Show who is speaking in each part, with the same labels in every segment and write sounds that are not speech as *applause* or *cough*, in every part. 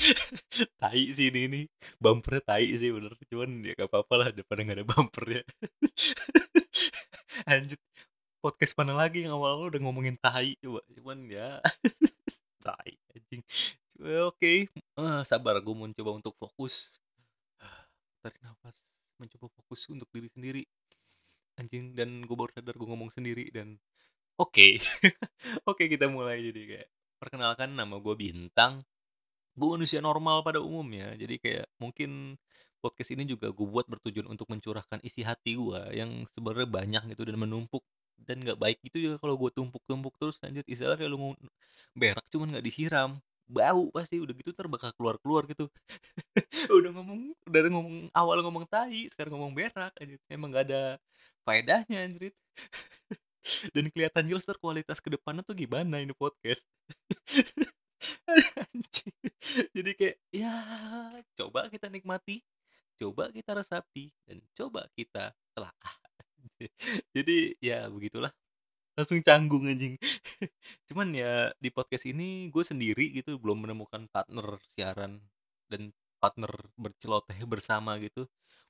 Speaker 1: *laughs* Tai sih ini nih, bumper-nya tai sih bener, cuman ya nggak apa-apa lah daripada nggak ada bumper-nya. *laughs* Lanjut, podcast mana lagi yang awal-awal udah ngomongin tai coba, cuman ya *laughs* tai anjing. Eee, oke, eee, sabar gue mau coba untuk fokus. Tarik nafas, mencoba fokus untuk diri sendiri. Anjing, dan gue baru sadar gue ngomong sendiri dan oke. Oke, kita mulai jadi kayak, perkenalkan nama gue Bintang. Gue manusia normal pada umumnya, jadi kayak mungkin podcast ini juga gue buat bertujuan untuk mencurahkan isi hati gue yang sebenarnya banyak gitu dan menumpuk dan nggak baik gitu ya kalau gue tumpuk-tumpuk terus anjir istilahnya kayak lu berak cuman nggak disiram, bau pasti udah gitu entar bakal keluar-keluar gitu. *laughs* Udah ngomong udah ngomong awal ngomong tai, sekarang ngomong berak anjir, emang nggak ada faedahnya anjrit. *laughs* Dan kelihatan jelas entar kualitas ke depannya tuh gimana ini podcast. *laughs* *laughs* Jadi kayak, ya coba kita nikmati, coba kita resapi, dan coba kita telaah. *laughs* Jadi ya begitulah, langsung canggung anjing. *laughs* Cuman ya di podcast ini gue sendiri gitu, belum menemukan partner siaran dan partner berceloteh bersama gitu.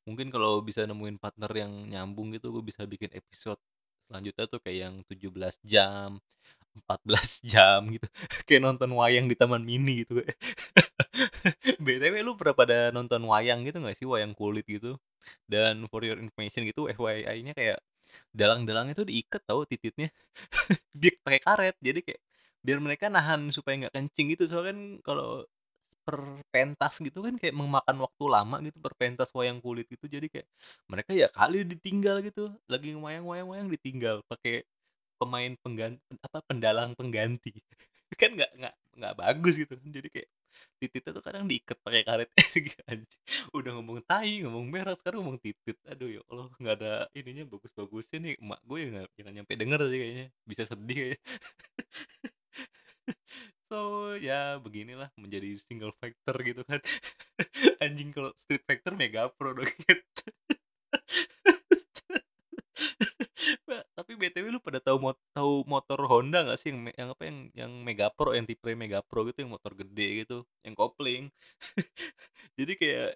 Speaker 1: Mungkin kalau bisa nemuin partner yang nyambung gitu, gue bisa bikin episode selanjutnya tuh kayak yang 17 jam, 14 *laughs* jam gitu, kayak nonton wayang di taman mini gitu. *laughs* BTW lu pernah pada nonton wayang gitu nggak sih, wayang kulit gitu? Dan for your information gitu, FYI-nya kayak dalang-dalangnya tuh diikat tahu tititnya, *laughs* di pakai karet, jadi kayak biar mereka nahan supaya nggak kencing gitu, soalnya kan kalau per pentas gitu kan kayak memakan waktu lama gitu, per pentas wayang kulit gitu, jadi kayak mereka ya kali ditinggal gitu, lagi wayang wayang wayang ditinggal pakai pemain penggan apa, pendalang pengganti. *laughs* Kan nggak nggak nggak bagus gitu kan, jadi kayak tititnya tuh kadang diikat pakai karet. *laughs* Anjing, udah ngomong tai, ngomong berak, sekarang ngomong titit. Aduh ya Allah, nggak ada ininya bagus-bagusnya nih, emak gue ya nggak jangan nyampe denger sih kayaknya, bisa sedih kayaknya. *laughs* So, ya beginilah menjadi single factor gitu kan. Anjing kalau street factor Megapro dong gitu. Mbak, tapi BTW lu pada tahu mot tahu motor Honda nggak sih yang yang apa, yang yang Megapro, yang tipe Megapro gitu, yang motor gede gitu, yang kopling. *laughs* Jadi kayak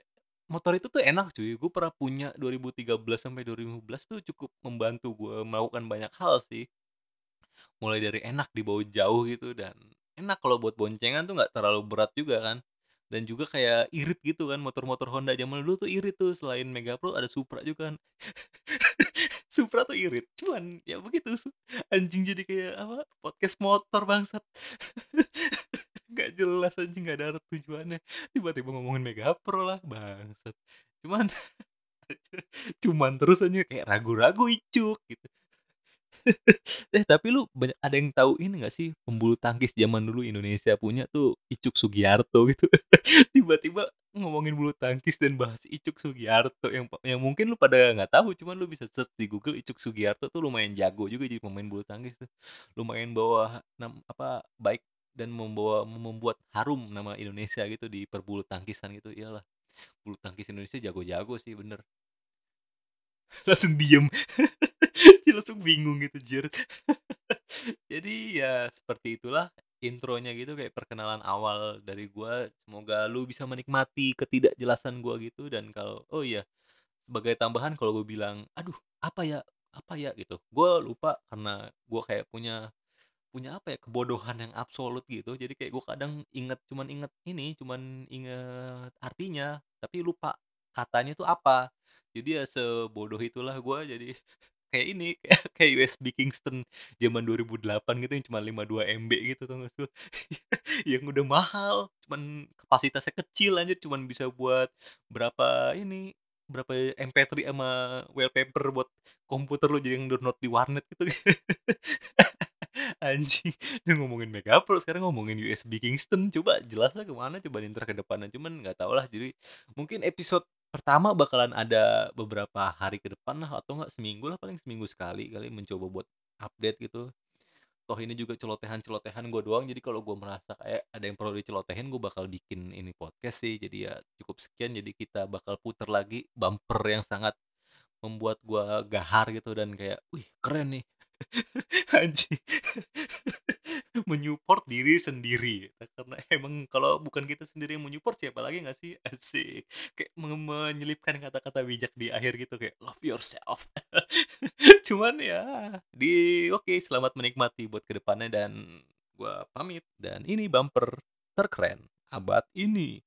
Speaker 1: motor itu tuh enak cuy, gue pernah punya 2013 sampai 2015 tuh cukup membantu gue melakukan banyak hal sih. Mulai dari enak dibawa jauh gitu dan enak kalau buat boncengan tuh nggak terlalu berat juga kan. Dan juga kayak irit gitu kan, motor-motor Honda zaman dulu tuh irit tuh, selain Megapro ada Supra juga kan. *laughs* Supra tuh irit, cuman ya begitu anjing jadi kayak apa, podcast motor bangsat. *laughs* Nggak jelas anjing, nggak ada tujuannya, tiba-tiba ngomongin Megapro lah, bangsat. Cuman *laughs* cuman terus aja kayak ragu-ragu icuk gitu. Eh, tapi lu banyak ada yang tahu ini nggak sih, pembulu tangkis zaman dulu Indonesia punya tuh Icuk Sugiarto gitu. *laughs* Tiba-tiba ngomongin bulu tangkis dan bahas Icuk Sugiarto yang yang mungkin lu pada nggak tahu, cuman lu bisa search di Google Icuk Sugiarto tuh lumayan jago juga jadi pemain bulu tangkis tuh. Lumayan bawa nam apa, baik dan membawa membuat harum nama Indonesia gitu di perbulu tangkisan gitu, iyalah. Bulu tangkis Indonesia jago-jago sih, bener. *laughs* Langsung diem. *laughs* Dia langsung bingung gitu, jir. *laughs* Jadi ya seperti itulah intronya gitu, kayak perkenalan awal dari gua. Semoga lu bisa menikmati ketidakjelasan gua gitu dan kalau oh iya, sebagai tambahan kalau gua bilang, "Aduh, apa ya apa ya?" Gitu, gua lupa karena gua kayak punya punya apa ya, kebodohan yang absolut gitu. Jadi kayak gua kadang inget cuman inget ini, cuman inget artinya, tapi lupa katanya itu apa. Jadi ya sebodoh itulah gua, jadi *laughs* kayak ini, kayak USB Kingston zaman 2008 gitu yang cuma 52 MB gitu, tau sih lu? *laughs* Yang udah mahal, cuman kapasitasnya kecil anjir, cuman bisa buat berapa ini, berapa MP3 sama wallpaper buat komputer lu, jadi yang download di warnet gitu. *laughs* Anjing, dia ngomongin Megapro, sekarang ngomongin USB Kingston, coba jelasnya ke mana coba nih entar ke depannya, cuman nggak tahulah. Jadi mungkin episode pertama bakalan ada beberapa hari ke depan lah atau enggak seminggu lah, paling seminggu sekali kali mencoba buat update gitu. Toh ini juga celotehan-celotehan gua doang, jadi kalau gua merasa kayak ada yang perlu dicelotehin, gua bakal bikin ini podcast sih. Jadi ya cukup sekian, jadi kita bakal puter lagi bumper yang sangat membuat gua gahar gitu dan kayak, "Wih keren nih." *laughs* Anjing. *laughs* *laughs* Men-support diri sendiri, e karena emang kalau bukan kita sendiri yang men-support siapa lagi nggak sih? *laughs* Asik, kayak me menyelipkan kata-kata bijak di akhir gitu kayak, "Love yourself." *laughs* Cuman ya, di oke, selamat menikmati buat ke depannya dan gua pamit, dan ini bumper terkeren abad ini.